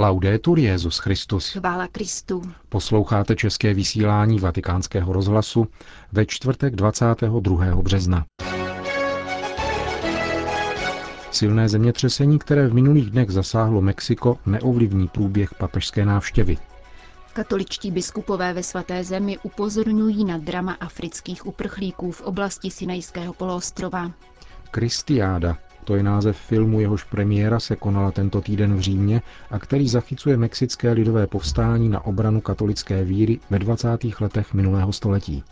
Laudetur Jezus Christus. Chvála Kristu. Posloucháte české vysílání Vatikánského rozhlasu ve čtvrtek 22. března. Silné zemětřesení, které v minulých dnech zasáhlo Mexiko, neovlivní průběh papežské návštěvy. Katoličtí biskupové ve svaté zemi upozorňují na drama afrických uprchlíků v oblasti Sinajského poloostrova. Kristiáda, to je název filmu, jehož premiéra se konala tento týden v Římě a který zachycuje mexické lidové povstání na obranu katolické víry ve 20. letech minulého století.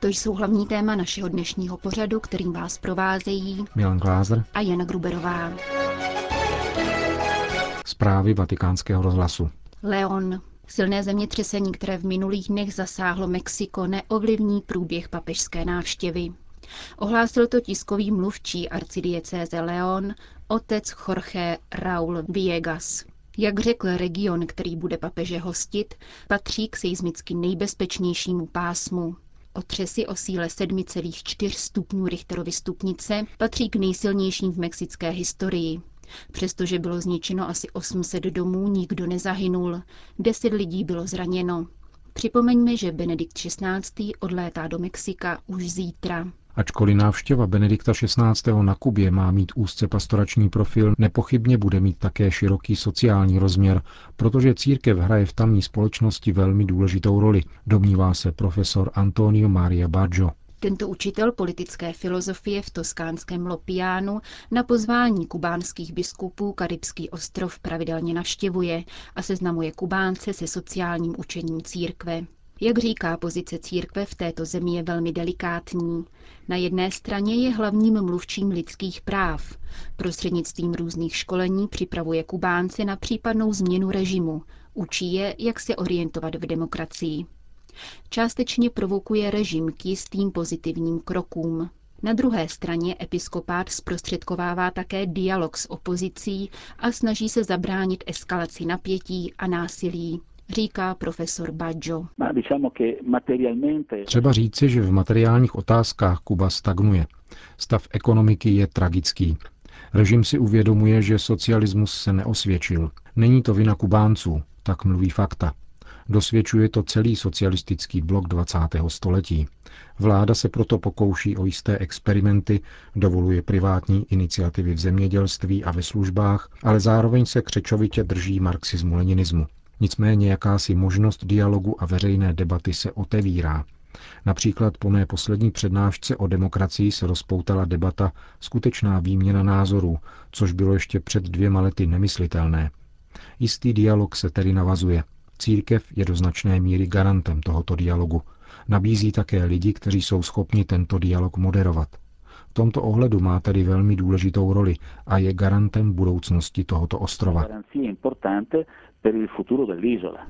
To jsou hlavní téma našeho dnešního pořadu, kterým vás provázejí Milan Glázer a Jana Gruberová. Zprávy vatikánského rozhlasu. Leon. Silné zemětřesení, které v minulých dnech zasáhlo Mexiko, neovlivní průběh papežské návštěvy. Ohlásil to tiskový mluvčí arcidiecéze Leon, otec Jorge Raul Viegas. Jak řekl region, který bude papeže hostit, patří k seismicky nejbezpečnějšímu pásmu. Otřesy o síle 7,4 stupňů Richterovy stupnice patří k nejsilnějším v mexické historii. Přestože bylo zničeno asi 800 domů, nikdo nezahynul, 10 lidí bylo zraněno. Připomeňme, že Benedikt XVI. odlétá do Mexika už zítra. Ačkoliv návštěva Benedikta XVI. na Kubě má mít úzce pastorační profil, nepochybně bude mít také široký sociální rozměr, protože církev hraje v tamní společnosti velmi důležitou roli, domnívá se profesor Antonio Maria Baggio. Tento učitel politické filozofie v toskánském Lopiánu na pozvání kubánských biskupů Karibský ostrov pravidelně navštěvuje a seznamuje Kubánce se sociálním učením církve. Jak říká, pozice církve v této zemi je velmi delikátní. Na jedné straně je hlavním mluvčím lidských práv. Prostřednictvím různých školení připravuje Kubánce na případnou změnu režimu. Učí je, jak se orientovat v demokracii. Částečně provokuje režim k jistým pozitivním krokům. Na druhé straně episkopát zprostředkovává také dialog s opozicí a snaží se zabránit eskalaci napětí a násilí říká profesor Baggio. Třeba říci, že v materiálních otázkách Kuba stagnuje. Stav ekonomiky je tragický. Režim si uvědomuje, že socialismus se neosvědčil. Není to vina Kubánců, tak mluví fakta. Dosvědčuje to celý socialistický blok 20. století. Vláda se proto pokouší o jisté experimenty, dovoluje privátní iniciativy v zemědělství a ve službách, ale zároveň se křečovitě drží marxismu-leninismu. Nicméně jakási možnost dialogu a veřejné debaty se otevírá. Například po mé poslední přednášce o demokracii se rozpoutala debata skutečná výměna názorů, což bylo ještě před dvěma lety nemyslitelné. Jistý dialog se tedy navazuje. Církev je do značné míry garantem tohoto dialogu. Nabízí také lidi, kteří jsou schopni tento dialog moderovat. V tomto ohledu má tedy velmi důležitou roli a je garantem budoucnosti tohoto ostrova.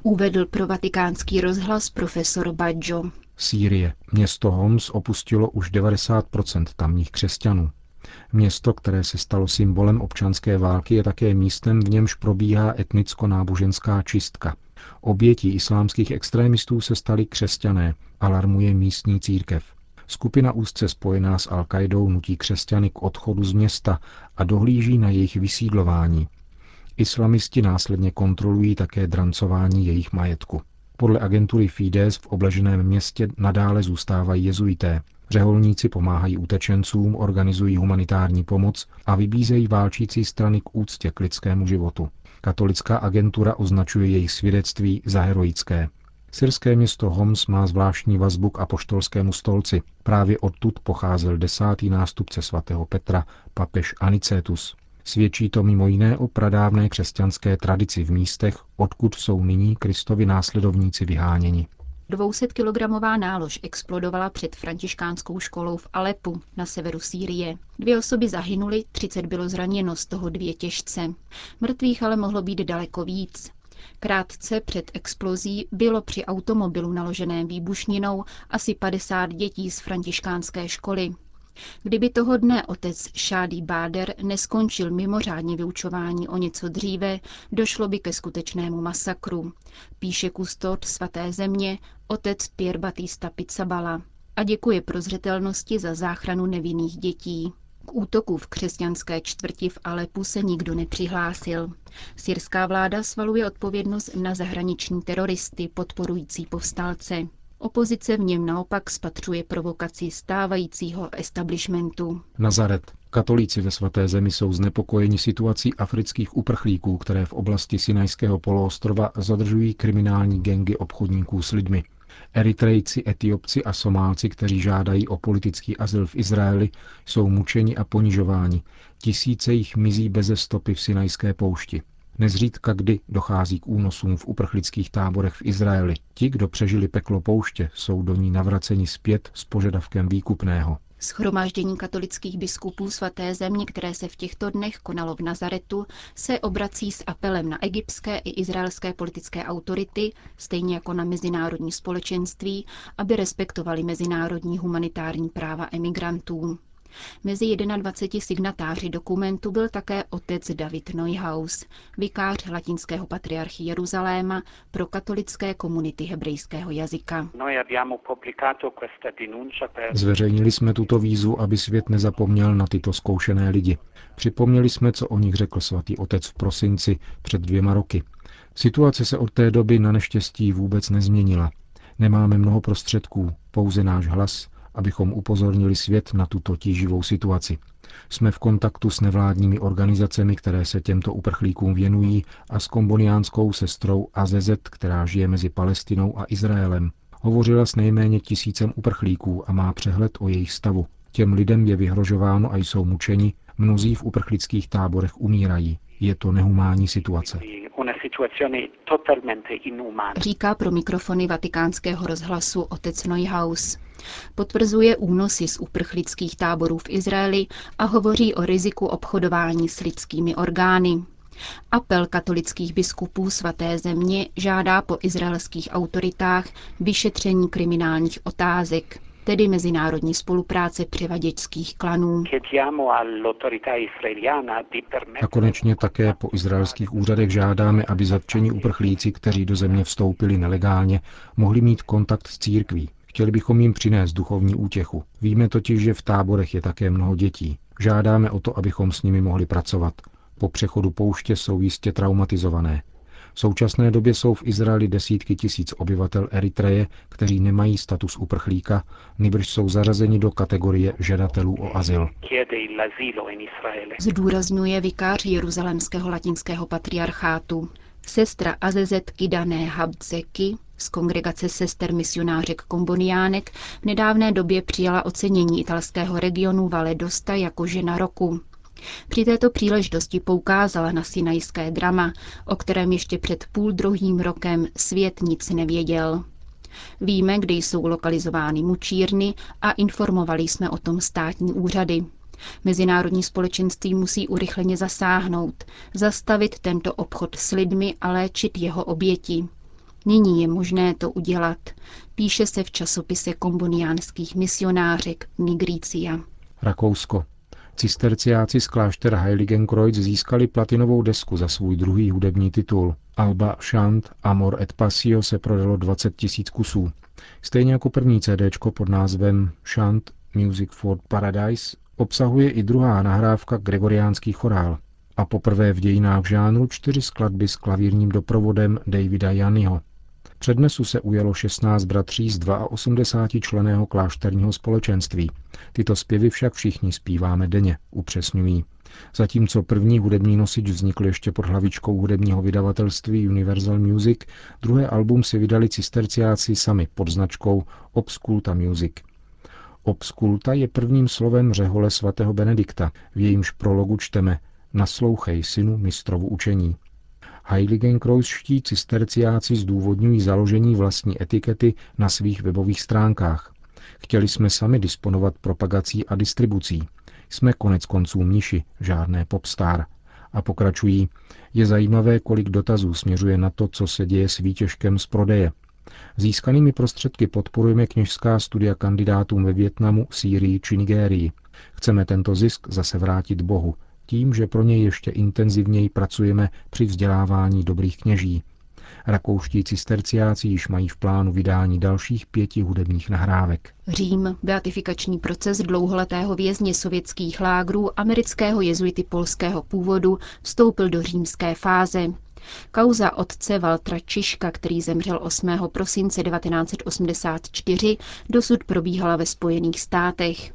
Uvedl pro vatikánský rozhlas profesor Baggio. Sýrie. Město Homs opustilo už 90% tamních křesťanů. Město, které se stalo symbolem občanské války, je také místem, v němž probíhá etnicko-náboženská čistka. Obětí islámských extrémistů se stali křesťané, alarmuje místní církev. Skupina úzce spojená s Al-Qaidou nutí křesťany k odchodu z města a dohlíží na jejich vysídlování. Islamisti následně kontrolují také drancování jejich majetku. Podle agentury Fides v obleženém městě nadále zůstávají jezuité. Řeholníci pomáhají utečencům, organizují humanitární pomoc a vybízejí válčící strany k úctě k lidskému životu. Katolická agentura označuje jejich svědectví za heroické. Syrské město Homs má zvláštní vazbu k apoštolskému stolci. Právě odtud pocházel desátý nástupce svatého Petra, papež Anicetus. Svědčí to mimo jiné o pradávné křesťanské tradici v místech, odkud jsou nyní Kristovi následovníci vyháněni. 200-kilogramová nálož explodovala před františkánskou školou v Alepu na severu Sýrie. Dvě osoby zahynuly, 30 bylo zraněno, z toho dvě těžce. Mrtvých ale mohlo být daleko víc. Krátce před explozí bylo při automobilu naloženém výbušninou asi 50 dětí z františkánské školy. Kdyby toho dne otec Šádý Báder neskončil mimořádně vyučování o něco dříve, došlo by ke skutečnému masakru, píše kustot svaté země otec Pierre Batista Pizzabala a děkuje prozřetelnosti za záchranu nevinných dětí. K útoku v křesťanské čtvrti v Alepu se nikdo nepřihlásil. Syrská vláda svaluje odpovědnost na zahraniční teroristy podporující povstalce. Opozice v něm naopak spatřuje provokaci stávajícího establishmentu. Nazaret. Katolíci ve svaté zemi jsou znepokojeni situací afrických uprchlíků, které v oblasti Sinajského poloostrova zadržují kriminální gengy obchodníků s lidmi. Eritrejci, Etiopci a Somálci, kteří žádají o politický azyl v Izraeli, jsou mučeni a ponižováni. Tisíce jich mizí beze stopy v Sinajské poušti. Nezřídka kdy dochází k únosům v uprchlických táborech v Izraeli. Ti, kdo přežili peklo pouště, jsou do ní navraceni zpět s požadavkem výkupného. Schromáždění katolických biskupů svaté země, které se v těchto dnech konalo v Nazaretu, se obrací s apelem na egyptské i izraelské politické autority, stejně jako na mezinárodní společenství, aby respektovali mezinárodní humanitární práva emigrantů. Mezi 21 signatáři dokumentu byl také otec David Neuhaus, vikář latinského patriarchy Jeruzaléma pro katolické komunity hebrejského jazyka. Zveřejnili jsme tuto výzvu, aby svět nezapomněl na tyto zkoušené lidi. Připomněli jsme, co o nich řekl svatý otec v prosinci před dvěma roky. Situace se od té doby na neštěstí vůbec nezměnila. Nemáme mnoho prostředků, pouze náš hlas, abychom upozornili svět na tuto tíživou situaci. Jsme v kontaktu s nevládními organizacemi, které se těmto uprchlíkům věnují a s komboniánskou sestrou Azezet, která žije mezi Palestinou a Izraelem. Hovořila s nejméně tisícem uprchlíků a má přehled o jejich stavu. Těm lidem je vyhrožováno a jsou mučeni, mnozí v uprchlických táborech umírají. Je to nehumánní situace. Říká pro mikrofony vatikánského rozhlasu otec Neuhaus. Potvrzuje únosy z uprchlických táborů v Izraeli a hovoří o riziku obchodování s lidskými orgány. Apel katolických biskupů svaté země žádá po izraelských autoritách vyšetření kriminálních otázek, tedy mezinárodní spolupráce převaděčských klanů. A konečně také po izraelských úřadech žádáme, aby zatčení uprchlíci, kteří do země vstoupili nelegálně, mohli mít kontakt s církví. Chtěli bychom jim přinést duchovní útěchu. Víme totiž, že v táborech je také mnoho dětí. Žádáme o to, abychom s nimi mohli pracovat. Po přechodu pouště jsou jistě traumatizované. V současné době jsou v Izraeli desítky tisíc obyvatel Eritreje, kteří nemají status uprchlíka, nebož jsou zařazeni do kategorie žadatelů o azyl. Zdůrazňuje vikář Jeruzalemského latinského patriarchátu. Sestra Azezet Kidané Habdzeky z kongregace sester misionářek komboniánek v nedávné době přijala ocenění italského regionu Valle d'Osta jako žena roku. Při této příležitosti poukázala na sinajské drama, o kterém ještě před půl druhým rokem svět nic nevěděl. Víme, kde jsou lokalizovány mučírny a informovali jsme o tom státní úřady. Mezinárodní společenství musí urychleně zasáhnout, zastavit tento obchod s lidmi a léčit jeho oběti. Nyní je možné to udělat, píše se v časopise komboniánských misionářek Nigricia. Rakousko. Cisterciáci z kláštera Heiligenkreuz získali platinovou desku za svůj druhý hudební titul. Alba Chant Amor et Passio se prodalo 20 tisíc kusů. Stejně jako první CD pod názvem Chant Music for Paradise obsahuje i druhá nahrávka Gregoriánský chorál a poprvé v dějinách žánru čtyři skladby s klavírním doprovodem Davida Janyho. Přednesu se ujelo 16 bratří z 82 členého klášterního společenství. Tyto zpěvy však všichni zpíváme denně, upřesňují. Zatímco první hudební nosič vznikl ještě pod hlavičkou hudebního vydavatelství Universal Music, druhé album si vydali cisterciáci sami pod značkou Obsculta Music. Obsculta je prvním slovem řehole svatého Benedikta, v jejímž prologu čteme Naslouchej, synu mistrovu učení. Heiligenkreuzští cisterciáci zdůvodňují založení vlastní etikety na svých webových stránkách. Chtěli jsme sami disponovat propagací a distribucí. Jsme konec konců mniši, žádné popstar. A pokračují, je zajímavé, kolik dotazů směřuje na to, co se děje s výtěžkem z prodeje. Získanými prostředky podporujeme kněžská studia kandidátům ve Větnamu, Sýrii či Nigérii. Chceme tento zisk zase vrátit Bohu, tím, že pro něj ještě intenzivněji pracujeme při vzdělávání dobrých kněží. Rakouští cisterciáci již mají v plánu vydání dalších pěti hudebních nahrávek. Řím, beatifikační proces dlouholetého vězně sovětských lágrů amerického jezuity polského původu, vstoupil do římské fáze. Kauza otce Valtra Čiška, který zemřel 8. prosince 1984, dosud probíhala ve Spojených státech.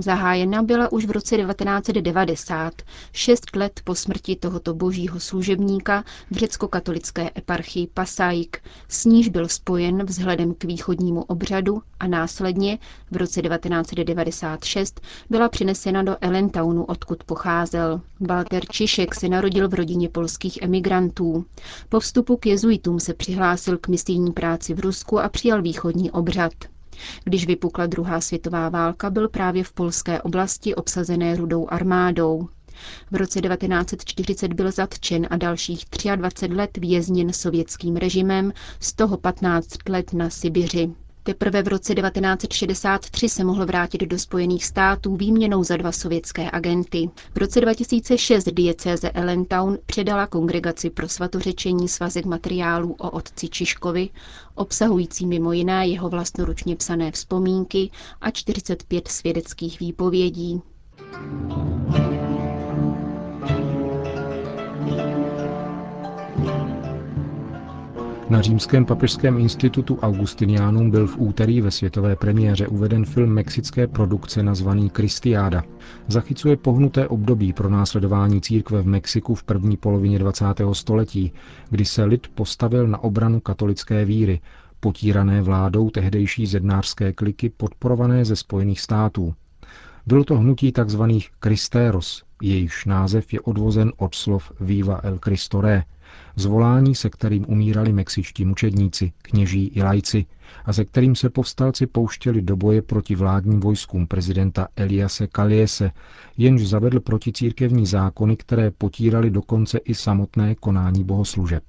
Zahájena byla už v roce 1990, šest let po smrti tohoto božího služebníka v řecko-katolické eparchii Pasajk, s níž byl spojen vzhledem k východnímu obřadu a následně v roce 1996 byla přinesena do Ellentownu, odkud pocházel. Walter Čišek se narodil v rodině polských emigrantů. Po vstupu k jezuitům se přihlásil k misijní práci v Rusku a přijal východní obřad. Když vypukla druhá světová válka, byl právě v polské oblasti obsazené rudou armádou. V roce 1940 byl zatčen a dalších 23 let vězněn sovětským režimem, z toho 15 let na Sibiři. Teprve v roce 1963 se mohl vrátit do Spojených států výměnou za dva sovětské agenty. V roce 2006 diecéze Allentown předala kongregaci pro svatořečení svazek materiálů o otci Čiškovi, obsahující mimo jiné jeho vlastnoručně psané vzpomínky a 45 svědeckých výpovědí. Na Římském papežském institutu Augustinianum byl v úterý ve světové premiéře uveden film mexické produkce nazvaný Kristiáda. Zachycuje pohnuté období pro následování církve v Mexiku v první polovině 20. století, kdy se lid postavil na obranu katolické víry, potírané vládou tehdejší zednářské kliky podporované ze Spojených států. Bylo to hnutí tzv. Kristéros, jejichž název je odvozen od slov Viva el Cristo Re, zvolání, se kterým umírali mexičtí mučedníci, kněží i lajci a se kterým se povstalci pouštěli do boje proti vládním vojskům prezidenta Eliase Kaliese, jenž zavedl proticírkevní zákony, které potírali dokonce i samotné konání bohoslužeb.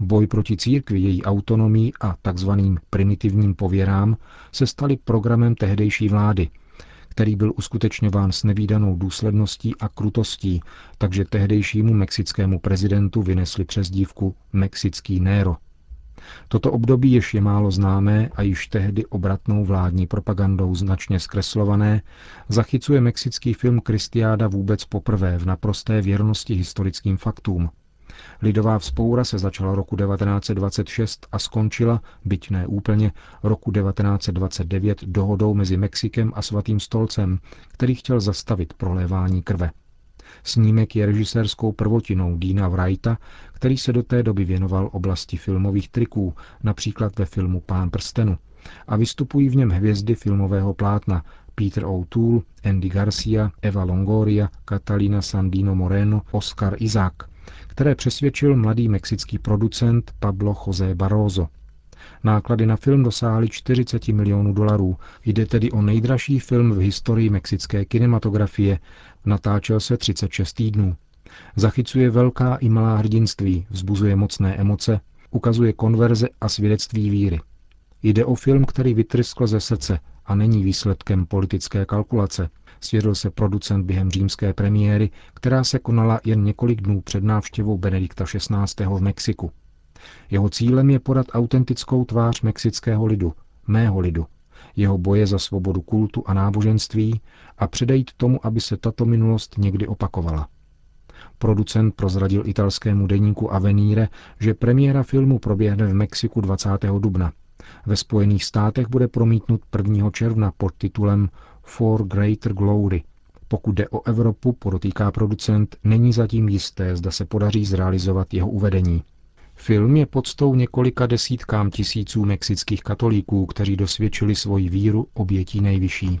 Boj proti církvi, její autonomii a takzvaným primitivním pověrám se staly programem tehdejší vlády – který byl uskutečňován s nevýdanou důsledností a krutostí, takže tehdejšímu mexickému prezidentu vynesli přezdívku Mexický Nero. Toto období jež je málo známé a již tehdy obratnou vládní propagandou značně zkreslované, zachycuje mexický film Kristiáda vůbec poprvé v naprosté věrnosti historickým faktům, Lidová vzpoura se začala roku 1926 a skončila, byť ne úplně, roku 1929 dohodou mezi Mexikem a Svatým stolcem, který chtěl zastavit prolévání krve. Snímek je režisérskou prvotinou Dina Wrighta, který se do té doby věnoval oblasti filmových triků, například ve filmu Pán prstenu. A vystupují v něm hvězdy filmového plátna Peter O'Toole, Andy Garcia, Eva Longoria, Catalina Sandino Moreno, Oscar Isaac které přesvědčil mladý mexický producent Pablo José Barroso. Náklady na film dosáhly 40 milionů dolarů. Jde tedy o nejdražší film v historii mexické kinematografie. Natáčel se 36 týdnů. Zachycuje velká i malá hrdinství, vzbuzuje mocné emoce, ukazuje konverze a svědectví víry. Jde o film, který vytryskl ze srdce a není výsledkem politické kalkulace, svědl se producent během římské premiéry, která se konala jen několik dnů před návštěvou Benedikta XVI. v Mexiku. Jeho cílem je podat autentickou tvář mexického lidu, mého lidu, jeho boje za svobodu kultu a náboženství a předejít tomu, aby se tato minulost někdy opakovala. Producent prozradil italskému deníku Avenire, že premiéra filmu proběhne v Mexiku 20. dubna. Ve Spojených státech bude promítnut 1. června pod titulem For Greater Glory. Pokud jde o Evropu, podotýká producent, není zatím jisté, zda se podaří zrealizovat jeho uvedení. Film je podstou několika desítkám tisíců mexických katolíků, kteří dosvědčili svoji víru obětí nejvyšší.